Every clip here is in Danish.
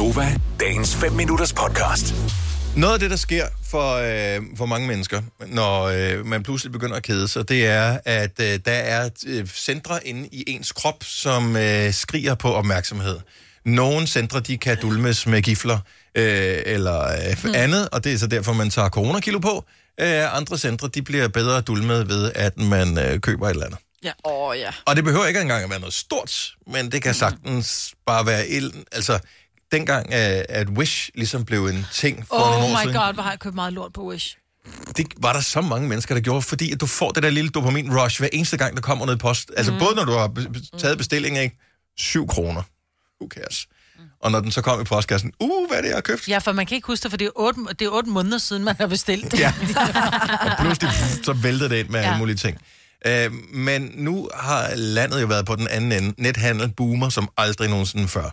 Gonova, dagens 5 minutters podcast. Noget af det, der sker for, øh, for mange mennesker, når øh, man pludselig begynder at kede sig, det er, at øh, der er øh, centre inde i ens krop, som øh, skriger på opmærksomhed. Nogle centre, de kan dulmes med gifler øh, eller øh, Hmm. andet, og det er så derfor, man tager coronakilo på. Øh, andre centre, de bliver bedre dulmet ved, at man øh, køber et eller andet. Ja. Åh, oh, ja. Og det behøver ikke engang at være noget stort, men det kan sagtens bare være ild. Altså, dengang, øh, at Wish ligesom blev en ting for nogle år Oh my siden, god, hvor har jeg købt meget lort på Wish. det var der så mange mennesker, der gjorde, fordi at du får det der lille dopamin-rush hver eneste gang, der kommer noget post. Altså, mm. både når du har taget bestillingen, ikke? 7 kroner. Who cares? Og når den så kom i postkassen, uh, hvad er det, jeg har købt? Ja, for man kan ikke huske det, for det er otte, det er otte måneder siden, man har bestilt det. Ja. og pludselig pff, så væltede det ind med ja. alle mulige ting. Øh, men nu har landet jo været på den anden ende. Nethandel boomer som aldrig nogensinde før.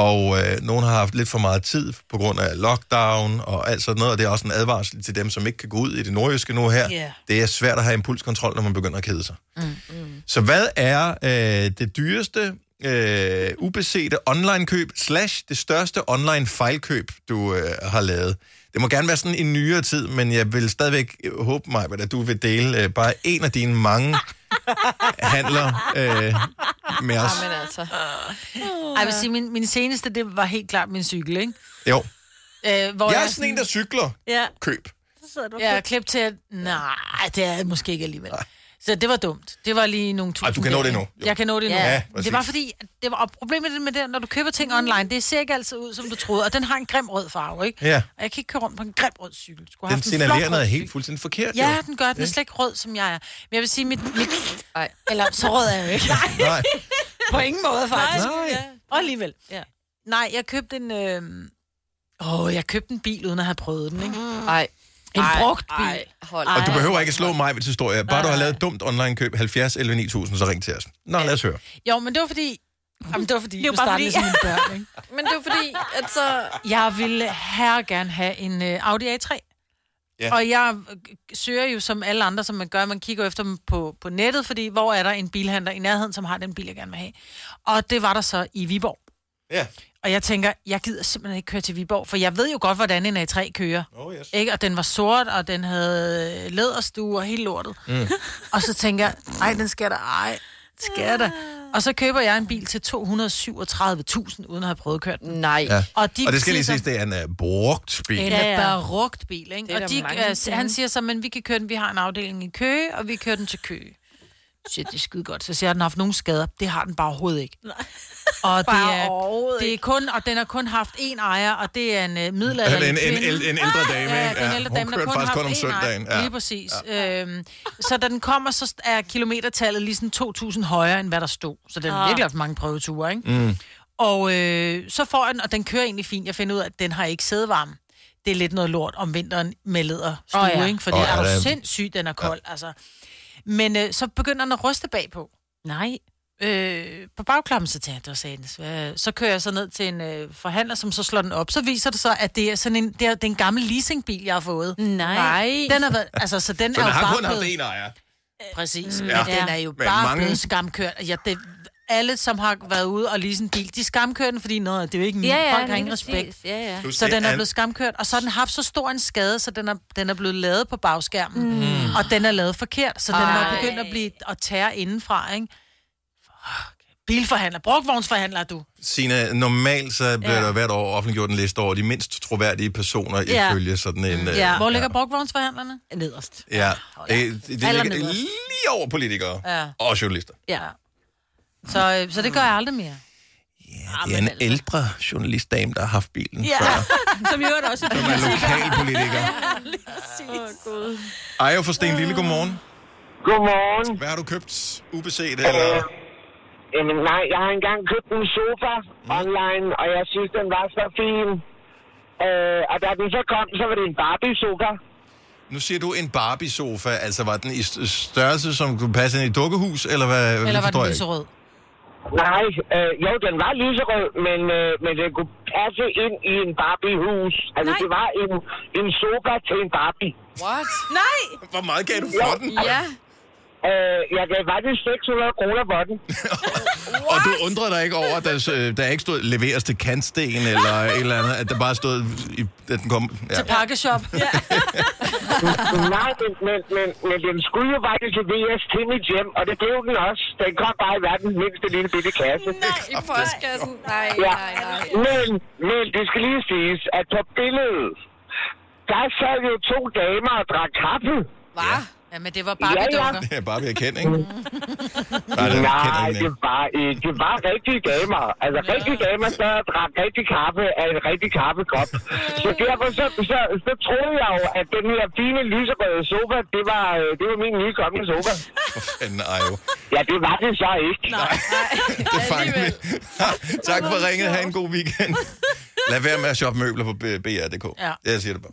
Og øh, nogen har haft lidt for meget tid på grund af lockdown og alt sådan noget, og det er også en advarsel til dem, som ikke kan gå ud i det nordjyske nu her. Ja. Det er svært at have impulskontrol, når man begynder at kede sig. Mm, mm. Så hvad er øh, det dyreste, øh, ubesete online-køb, slash det største online-fejlkøb, du øh, har lavet? Det må gerne være sådan i nyere tid, men jeg vil stadigvæk øh, håbe mig, at du vil dele øh, bare en af dine mange handler øh, med os. Men altså. Ej, jeg vil sige, min, min seneste, det var helt klart min cykel, ikke? Jo. Øh, hvor Jeg er sådan en, der cykler. Ja. Køb. Så sidder du Jeg er klippet til, at nej, det er jeg måske ikke alligevel. Så det var dumt. Det var lige nogle tusind. Ej, du kan nå det nu. Jo. Jeg kan nå det nu. Ja, Ja, præcis. det var fordi, at det var, og problemet med det, når du køber ting online, det ser ikke altid ud, som du troede. Og den har en grim rød farve, ikke? Ja. Og jeg kan ikke køre rundt på en grim rød cykel. Skulle Den signalerer noget helt fuldstændig forkert. Ja, jo. den gør. Den er slet ikke rød, som jeg er. Men jeg vil sige, mit... mit Ej. eller så rød er jeg jo ikke. Nej. På ingen måde, faktisk. Nej. Og alligevel. Ja. Nej, jeg købte en... Øh... Åh, jeg købte en bil, uden at have prøvet den, ikke? Ej. En Ej, brugt bil. Ej, hold. Og du Ej. behøver ikke at slå mig ved historie. Bare du har lavet et dumt online-køb, 70 11 9000, så ring til os. Nå, lad os høre. Jo, men det var fordi... Jamen, det var fordi, Det er nu bare fordi- jeg som mine børn, ikke? Men det er jo fordi, at så... Jeg ville her gerne have en uh, Audi A3. Ja. Og jeg øh, søger jo som alle andre, som man gør, man kigger efter dem på, på nettet, fordi hvor er der en bilhandler i nærheden, som har den bil, jeg gerne vil have. Og det var der så i Viborg. Ja. Og jeg tænker, jeg gider simpelthen ikke køre til Viborg, for jeg ved jo godt, hvordan en A3 kører. Oh, yes. Ikke? Og den var sort, og den havde læderstue og helt lortet. Mm. Og så tænker jeg, ej, den skal der, ej, skal jeg da. Og så køber jeg en bil til 237.000, uden at have prøvet at køre den. Nej. Ja. Og, de Og det skal lige siges, det er en uh, brugt bil. En Ja, ja, ja. barugt bil, ikke? Det er Og der de, øh, penge. han siger så, men vi kan køre den, vi har en afdeling i Køge, og vi kører den til Køge. Shit, det er skide godt. Så siger jeg, at den har haft nogle skader. Det har den bare overhovedet ikke. Og det er, det er kun, og den har kun haft én ejer, og det er en uh, middelalderlig En, en, en, kvinde. en ældre dame, Ja, ikke? den ældre Hun dame, der kørte kun faktisk har kun om haft én ejer. søndagen. Ja. Lige præcis. Ja. Øhm, så da den kommer, så er kilometertallet lige sådan 2.000 højere, end hvad der stod. Så den har Ah. virkelig haft mange prøveture, ikke? Mm. Og øh, så får jeg den, og den kører egentlig fint. Jeg finder ud af, at den har ikke sædevarme. Det er lidt noget lort om vinteren med læderstue, oh, ja. ja. ikke? Fordi Åh, oh, ja, er det du er- sindssyg, den er kold, ja. altså. Men øh, så begynder den at ryste bagpå. Nej. Øh, på bagklappen, så tænker jeg, det var. Hvad- Så kører jeg så ned til en øh, forhandler, som så slår den op. Så viser det så, at det er sådan en, det er, det er en gammel leasingbil, jeg har fået. Nej. Nej. Den været, altså, så den Så er den jo har bare kun haft blevet, en ejer. Præcis. Ja. Men den er jo bare mange... blevet skamkørt. Ja, det, alle, som har været ude og lease en bil, de skamkører den, fordi noget, det er jo ikke ny. Ja, ja, Folk har lige ingen respekt. Ja, ja. Så den er blevet skamkørt, og så har den haft så stor en skade, så den er, den er blevet lavet på bagskærmen. Mm. Og den er lavet forkert, så den er Ej. begyndt at blive at tære indenfra, ikke? Fuck. Bilforhandler, brugvognsforhandler du. Sina, normalt så bliver Ja. der hvert år offentliggjort en liste over de mindst troværdige personer Ja. ifølge sådan en... øh, Ja. Hvor ligger brugvognsforhandlerne? Nederst. Ja, det, det, det ligger nederst. lige over politikere Ja. og journalister. Ja. Så, øh, så det gør jeg aldrig mere. Det er en ældre journalistdame, der har haft bilen Ja. før. Som i øvrigt også er Som er lokalpolitiker. Åh, Gud. Ejo for Sten Lille, godmorgen. Godmorgen. Hvad har du købt? Ubeset eller... Øh, jamen nej, jeg har engang købt en sofa online, og jeg synes, den var så fin. Øh, og da den så kom, så var det en Barbie-sofa. Nu siger du en Barbie-sofa, altså var den i st- størrelse, som kunne passe ind i et dukkehus, eller hvad? Eller var den lyserød? Nej, øh, jo, den var lyserød, men, øh, men den kunne passe ind i en Barbie-hus. Altså, Nej. det var en, en sofa til en Barbie. What? Nej! Hvor meget gav du for den? Ja. Øh, jeg gav faktisk 600 kroner for den. Og du undrer dig ikke over, at der, øh, der ikke stod leveres til kantsten eller et eller andet, at der bare stod, i, at den kom... Ja. Til pakkeshop. Ja. Nej, men, men, men, men den skulle jo faktisk leveres til mit hjem, og det blev den også. Den kom bare i verdens mindste lille bitte kasse. Nej, i postkassen. Nej, Ja. nej, nej. Men, men det skal lige siges, at på billedet, der sad jo to damer og drak kaffe. Hvad? ja, men det var bare Ja, ja. Det er kende, ikke? Nej, det Nej, kender jeg det var ikke. Det var rigtige damer. Altså, rigtige damer, der drak rigtig kaffe af en rigtig kaffekop. Så derfor så, så, så troede jeg jo, at den her fine lyserøde sofa, det var, øh, det var min nye kommende sofa. For fanden, ej jo. Ja, det var det så ikke. Nej. Det fanger vi. tak for ringet. Ha' en god weekend. Lad være med at shoppe møbler på B- BR.dk. Ja. Jeg siger det bare.